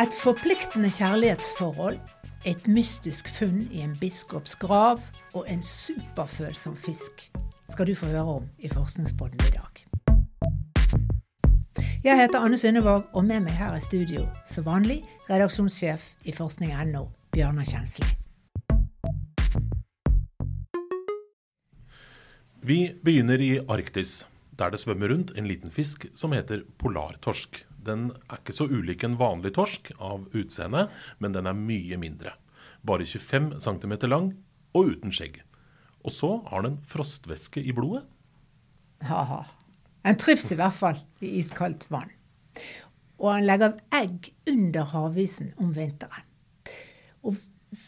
Et forpliktende kjærlighetsforhold, et mystisk funn i en biskops grav og en superfølsom fisk skal du få høre om i Forskningspodden i dag. Jeg heter Anne Synnevåg, og med meg her i studio som vanlig redaksjonssjef i forskning.no, Bjørnar Kjensli. Vi begynner i Arktis, der det svømmer rundt en liten fisk som heter polartorsk. Den er ikke så ulik en vanlig torsk av utseende, men den er mye mindre. Bare 25 cm lang og uten skjegg. Og så har den frostvæske i blodet. Ha-ha. Den trives i hvert fall i iskaldt vann. Og han legger egg under havisen om vinteren. Og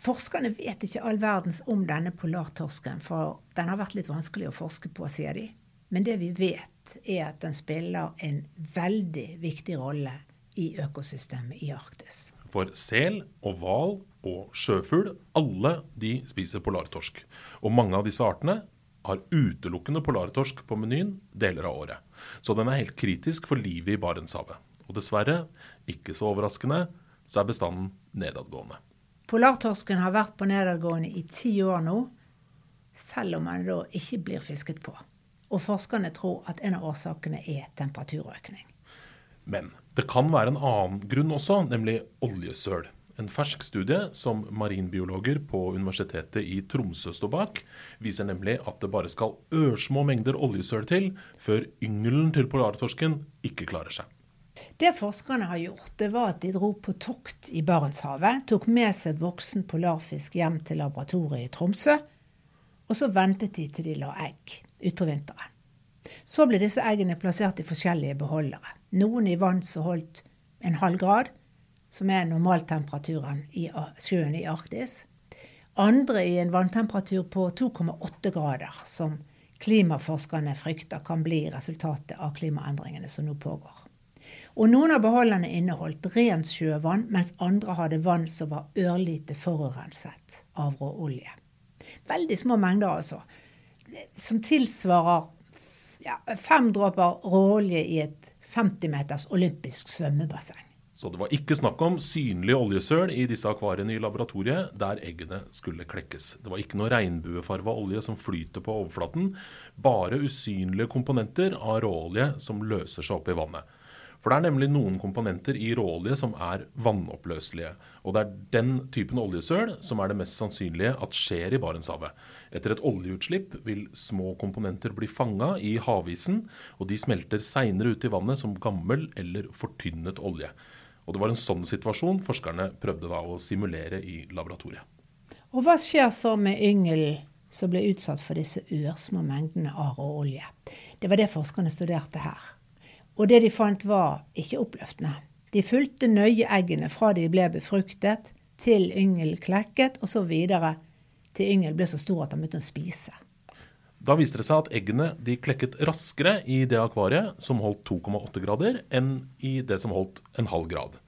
forskerne vet ikke all verdens om denne polartorsken, for den har vært litt vanskelig å forske på, sier de. Men det vi vet, er at den spiller en veldig viktig rolle i økosystemet i Arktis. For sel og hval og sjøfugl, alle de spiser polartorsk. Og mange av disse artene har utelukkende polartorsk på menyen deler av året. Så den er helt kritisk for livet i Barentshavet. Og dessverre, ikke så overraskende, så er bestanden nedadgående. Polartorsken har vært på nedadgående i ti år nå, selv om den da ikke blir fisket på. Og forskerne tror at en av årsakene er temperaturøkning. Men det kan være en annen grunn også, nemlig oljesøl. En fersk studie som marinbiologer på Universitetet i Tromsø står bak, viser nemlig at det bare skal ørsmå mengder oljesøl til før yngelen til polartorsken ikke klarer seg. Det forskerne har gjort, det var at de dro på tokt i Barentshavet, tok med seg voksen polarfisk hjem til laboratoriet i Tromsø, og så ventet de til de la egg utpå vinteren. Så ble disse eggene plassert i forskjellige beholdere. Noen i vann som holdt en halv grad, som er normaltemperaturen i sjøen i Arktis. Andre i en vanntemperatur på 2,8 grader, som klimaforskerne frykter kan bli resultatet av klimaendringene som nå pågår. Og noen av beholderne inneholdt rent sjøvann, mens andre hadde vann som var ørlite forurenset av råolje. Veldig små mengder, altså som tilsvarer ja, fem dråper råolje i et 50 meters olympisk svømmebasseng. Så det var ikke snakk om synlig oljesøl i disse akvariene i laboratoriet der eggene skulle klekkes. Det var ikke noe regnbuefarga olje som flyter på overflaten, bare usynlige komponenter av råolje som løser seg opp i vannet. For det er nemlig noen komponenter i råolje som er vannoppløselige. Og det er den typen oljesøl som er det mest sannsynlige at skjer i Barentshavet. Etter et oljeutslipp vil små komponenter bli fanga i havisen, og de smelter seinere ut i vannet som gammel eller fortynnet olje. Og det var en sånn situasjon forskerne prøvde da å simulere i laboratoriet. Og hva skjer så med yngelen som ble utsatt for disse ørsmå mengdene av råolje? Det var det forskerne studerte her. Og det de fant var ikke oppløftende. De fulgte nøye eggene fra de ble befruktet, til yngel klekket, og så videre til yngel ble så stor at han begynte å spise. Da viste det seg at eggene de klekket raskere i det akvariet som holdt 2,8 grader, enn i det som holdt en halv grad.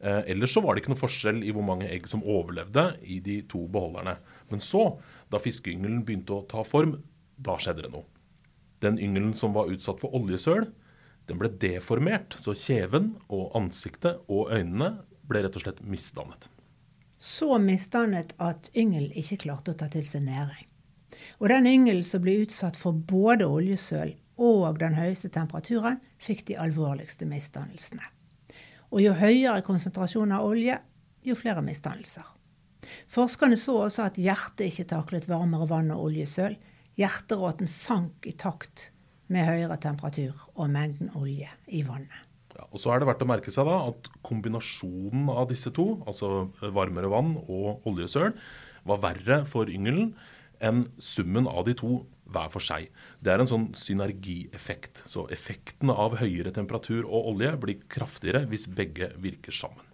Eh, ellers så var det ikke noe forskjell i hvor mange egg som overlevde i de to beholderne. Men så, da fiskeyngelen begynte å ta form, da skjedde det noe. Den yngelen som var utsatt for oljesøl, den ble deformert, så kjeven og ansiktet og øynene ble rett og slett misdannet. Så misdannet at yngel ikke klarte å ta til seg næring. Og den yngelen som ble utsatt for både oljesøl og den høyeste temperaturen, fikk de alvorligste misdannelsene. Og jo høyere konsentrasjon av olje, jo flere misdannelser. Forskerne så også at hjertet ikke taklet varmere vann og oljesøl. Hjerteråten sank i takt med høyere temperatur og mengden olje i vannet. Ja, og så er det verdt å merke seg da at kombinasjonen av disse to, altså varmere vann og oljesøl, var verre for yngelen enn summen av de to hver for seg. Det er en sånn synergieffekt. Så effekten av høyere temperatur og olje blir kraftigere hvis begge virker sammen.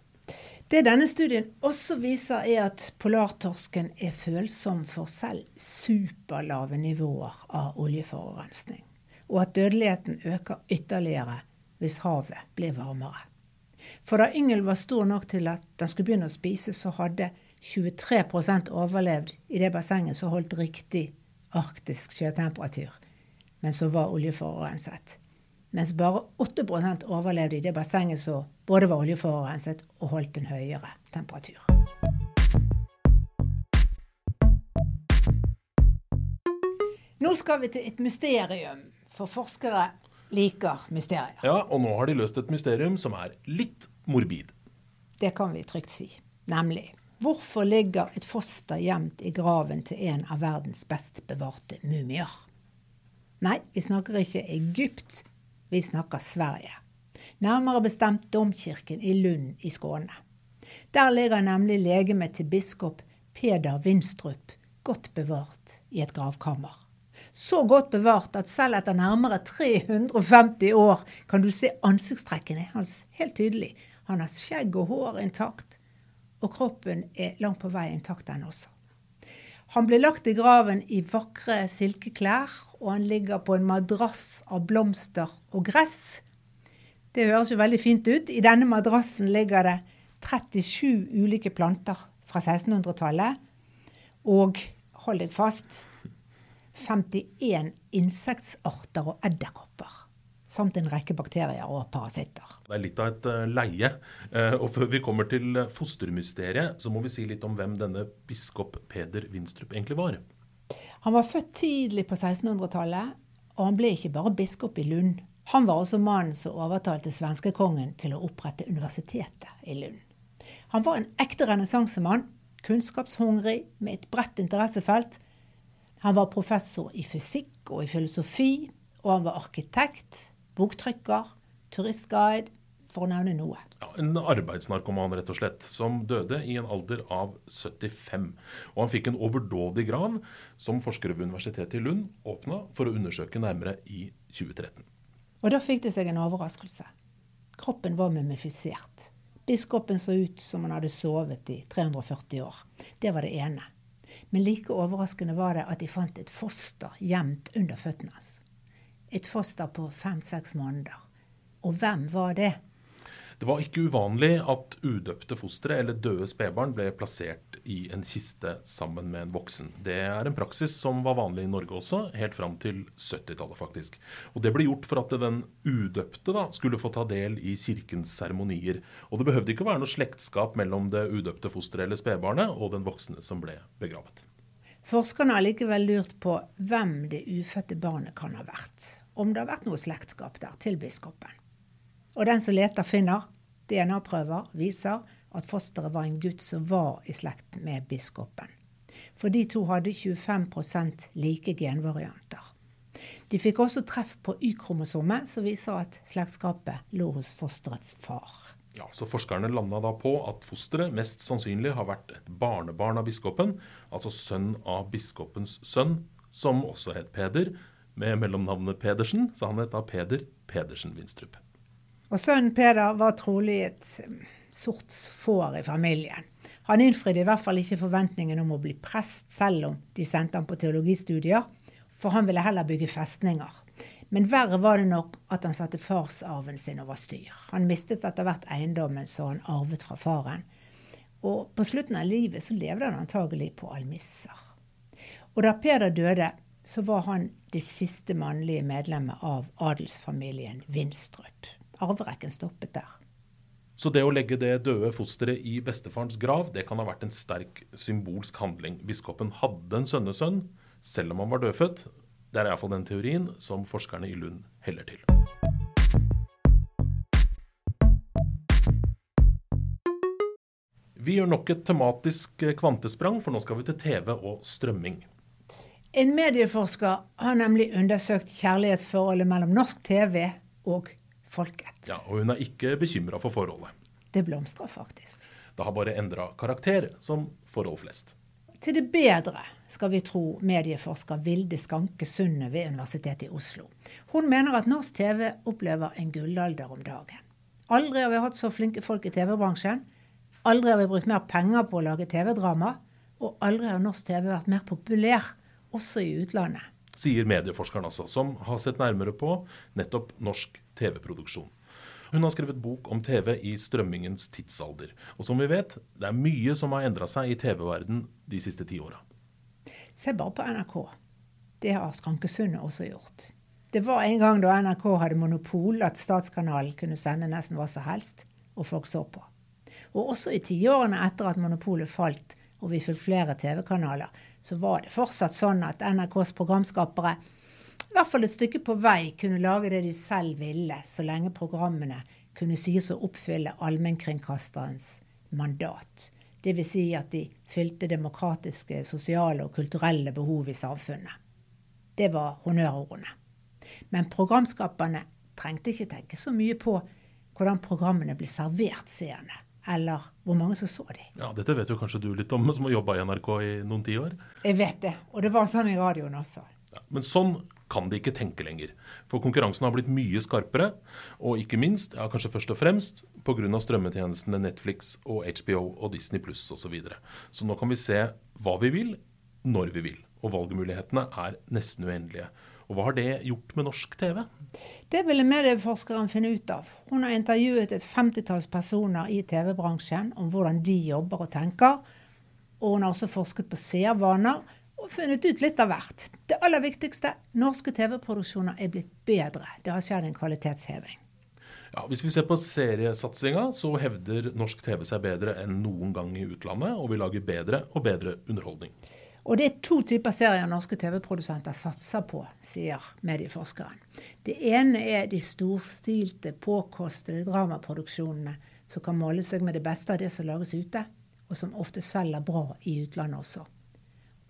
Det denne studien også viser, er at polartorsken er følsom for selv superlave nivåer av oljeforurensning og at dødeligheten øker ytterligere hvis havet blir varmere. For da yngel var stor nok til at den skulle begynne å spise, så hadde 23% overlevd i det bassenget som holdt riktig arktisk sjøtemperatur, men som var oljeforurenset. mens bare 8% overlevde i det bassenget som både var oljeforurenset og holdt en høyere temperatur. Nå skal vi til et mysterium, for forskere liker mysterier. Ja, og nå har de løst et mysterium som er litt morbid. Det kan vi trygt si. Nemlig hvorfor ligger et foster gjemt i graven til en av verdens best bevarte mumier? Nei, vi snakker ikke Egypt, vi snakker Sverige. Nærmere bestemt Domkirken i Lund i Skåne. Der ligger nemlig legemet til biskop Peder Winstrup godt bevart i et gravkammer. Så godt bevart at selv etter nærmere 350 år kan du se ansiktstrekkene hans helt tydelig. Han har skjegg og hår intakt, og kroppen er langt på vei intakt, den også. Han ble lagt i graven i vakre silkeklær, og han ligger på en madrass av blomster og gress. Det høres jo veldig fint ut. I denne madrassen ligger det 37 ulike planter fra 1600-tallet. Og hold deg fast 51 insektsarter og edderkopper. Samt en rekke bakterier og parasitter. Det er litt av et uh, leie. Uh, og før vi kommer til fostermysteriet, så må vi si litt om hvem denne biskop Peder Winstrup egentlig var. Han var født tidlig på 1600-tallet, og han ble ikke bare biskop i Lund. Han var også mannen som overtalte svenskekongen til å opprette universitetet i Lund. Han var en ekte renessansemann, kunnskapshungrig med et bredt interessefelt. Han var professor i fysikk og i filosofi, og han var arkitekt, boktrykker, turistguide, for å nevne noe. Ja, en arbeidsnarkoman, rett og slett, som døde i en alder av 75. Og han fikk en overdådig grav som forskere ved Universitetet i Lund åpna for å undersøke nærmere i 2013. Og da fikk det seg en overraskelse. Kroppen var mumifisert. Biskopen så ut som han hadde sovet i 340 år. Det var det ene. Men like overraskende var det at de fant et foster gjemt under føttene hans. Et foster på fem-seks måneder. Og hvem var det? Det var ikke uvanlig at udøpte fostre eller døde spedbarn ble plassert i en kiste sammen med en voksen. Det er en praksis som var vanlig i Norge også, helt fram til 70-tallet faktisk. Og Det ble gjort for at den udøpte da, skulle få ta del i kirkens seremonier. Og det behøvde ikke være noe slektskap mellom det udøpte fosteret eller spedbarnet og den voksne som ble begravet. Forskerne har likevel lurt på hvem det ufødte barnet kan ha vært. Om det har vært noe slektskap der til biskopen. Og den som leter, finner. DNA-prøver viser at fosteret var en gutt som var i slekt med biskopen. For de to hadde 25 like genvarianter. De fikk også treff på Y-kromosomet, som viser at slektskapet lå hos fosterets far. Ja, så Forskerne landa da på at fosteret mest sannsynlig har vært et barnebarn av biskopen, altså sønn av biskopens sønn, som også het Peder, med mellomnavnet Pedersen, så han het da Peder Pedersen Winstrup. Og sønnen Peder var trolig et sorts sort får i familien. Han innfridde i hvert fall ikke forventningen om å bli prest, selv om de sendte ham på teologistudier, for han ville heller bygge festninger. Men verre var det nok at han satte farsarven sin over styr. Han mistet etter hvert eiendommen som han arvet fra faren. Og på slutten av livet så levde han antagelig på almisser. Og da Peder døde, så var han det siste mannlige medlemmet av adelsfamilien Winstrup. Arverekken stoppet der. Så det å legge det døde fosteret i bestefarens grav, det kan ha vært en sterk symbolsk handling. Biskopen hadde en sønnesønn, selv om han var dødfødt. Det er iallfall den teorien som forskerne i Lund heller til. Vi gjør nok et tematisk kvantesprang, for nå skal vi til TV og strømming. En medieforsker har nemlig undersøkt kjærlighetsforholdet mellom norsk TV og folket. Ja, Og hun er ikke bekymra for forholdet. Det blomstrer faktisk. Det har bare endra karakter, som forhold flest. Til det bedre, skal vi tro medieforsker Vilde Skanke Sundet ved Universitetet i Oslo. Hun mener at norsk TV opplever en gullalder om dagen. Aldri har vi hatt så flinke folk i TV-bransjen. Aldri har vi brukt mer penger på å lage TV-drama. Og aldri har norsk TV vært mer populær, også i utlandet. Sier medieforskeren altså, som har sett nærmere på nettopp norsk TV-produksjon. Hun har skrevet bok om TV i strømmingens tidsalder. Og som vi vet, det er mye som har endra seg i TV-verden de siste ti åra. Se bare på NRK. Det har Skrankesundet også gjort. Det var en gang da NRK hadde monopol at Statskanalen kunne sende nesten hva som helst, og folk så på. Og også i tiårene etter at monopolet falt og vi fikk flere TV-kanaler, så var det fortsatt sånn at NRKs programskapere i hvert fall et stykke på vei kunne lage det de selv ville, så lenge programmene kunne sies å oppfylle allmennkringkasterens mandat. Dvs. Si at de fylte demokratiske, sosiale og kulturelle behov i samfunnet. Det var honnørordene. Men programskaperne trengte ikke tenke så mye på hvordan programmene ble servert seerne, eller hvor mange som så dem. Ja, Dette vet jo kanskje du litt om, som har jobba i NRK i noen tiår? Jeg vet det, og det var sånn i radioen også. Ja, men sånn kan de ikke tenke lenger. For konkurransen har blitt mye skarpere, og ikke minst, ja kanskje først og fremst, pga. strømmetjenestene Netflix og HBO og Disney pluss osv. Så, videre. så nå kan vi se hva vi vil, når vi vil. Og valgmulighetene er nesten uendelige. Og Hva har det gjort med norsk TV? Det ville medieforskeren finne ut av. Hun har intervjuet et femtitalls personer i TV-bransjen om hvordan de jobber og tenker. Og hun har også forsket på seervaner og funnet ut litt av hvert. Det aller viktigste norske TV-produksjoner er blitt bedre. Det har skjedd en kvalitetsheving. Ja, Hvis vi ser på seriesatsinga, så hevder norsk TV seg bedre enn noen gang i utlandet, og vi lager bedre og bedre underholdning. Og det er to typer serier norske TV-produsenter satser på, sier medieforskeren. Det ene er de storstilte, påkostede dramaproduksjonene som kan måle seg med det beste av det som lages ute, og som ofte selger bra i utlandet også.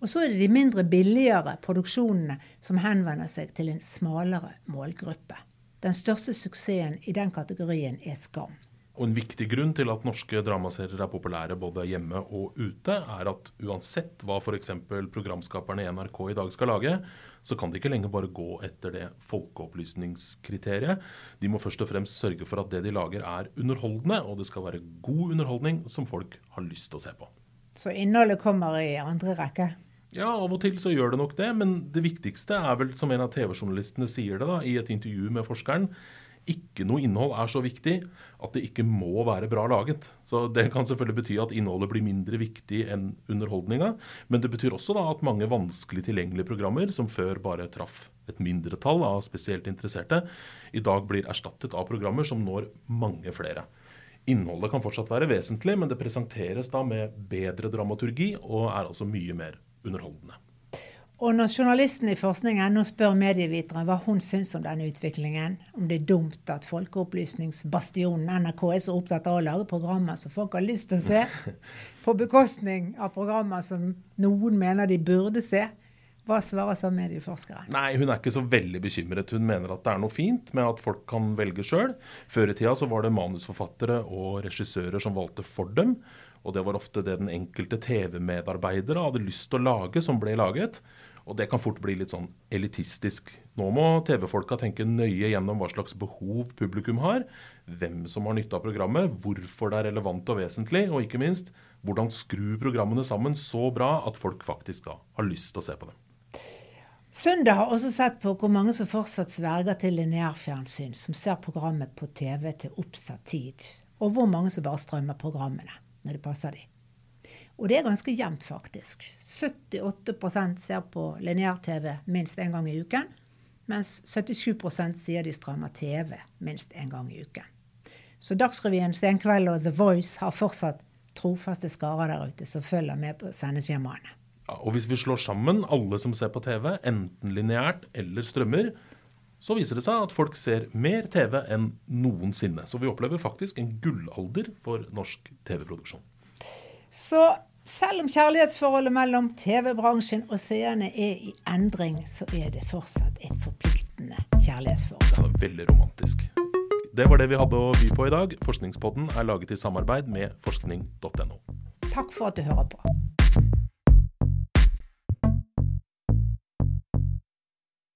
Og så er det de mindre billigere produksjonene som henvender seg til en smalere målgruppe. Den største suksessen i den kategorien er Skam. Og En viktig grunn til at norske dramaserier er populære både hjemme og ute, er at uansett hva f.eks. programskaperne i NRK i dag skal lage, så kan de ikke lenger bare gå etter det folkeopplysningskriteriet. De må først og fremst sørge for at det de lager er underholdende, og det skal være god underholdning som folk har lyst til å se på. Så innholdet kommer i andre rekke? Ja, av og til så gjør det nok det, men det viktigste er vel, som en av TV-journalistene sier det da, i et intervju med forskeren, ikke noe innhold er så viktig at det ikke må være bra laget. Så Det kan selvfølgelig bety at innholdet blir mindre viktig enn underholdninga. Men det betyr også da at mange vanskelig tilgjengelige programmer, som før bare traff et mindretall av spesielt interesserte, i dag blir erstattet av programmer som når mange flere. Innholdet kan fortsatt være vesentlig, men det presenteres da med bedre dramaturgi og er altså mye mer underholdende. Og når journalisten i forskning.no spør medieviteren hva hun syns om denne utviklingen, om det er dumt at folkeopplysningsbastionen NRK er så opptatt av å lage programmer som folk har lyst til å se, på bekostning av programmer som noen mener de burde se, hva svarer så medieforskere? Nei, Hun er ikke så veldig bekymret. Hun mener at det er noe fint med at folk kan velge sjøl. Før i tida så var det manusforfattere og regissører som valgte for dem. Og det var ofte det den enkelte TV-medarbeider hadde lyst til å lage, som ble laget. Og det kan fort bli litt sånn elitistisk. Nå må TV-folka tenke nøye gjennom hva slags behov publikum har, hvem som har nytte av programmet, hvorfor det er relevant og vesentlig, og ikke minst hvordan skru programmene sammen så bra at folk faktisk da har lyst til å se på dem. Søndag har også sett på hvor mange som fortsatt sverger til lineærfjernsyn, som ser programmet på TV til oppsatt tid, og hvor mange som bare strømmer programmene når det passer dem. Og det er ganske jevnt, faktisk. 78% ser på lineær-TV minst én gang i uken, mens 77% sier de strømmer TV minst én gang i uken. Så Dagsrevyen, Senkveld og The Voice har fortsatt trofaste skarer der ute som følger med på sendeskjemaene. Ja, og hvis vi slår sammen alle som ser på TV, enten lineært eller strømmer, så viser det seg at folk ser mer TV enn noensinne. Så vi opplever faktisk en gullalder for norsk TV-produksjon. Så selv om kjærlighetsforholdet mellom TV-bransjen og seerne er i endring, så er det fortsatt et forpliktende kjærlighetsforhold. Det var veldig romantisk. Det var det vi hadde å by på i dag. Forskningspodden er laget i samarbeid med forskning.no. Takk for at du hører på.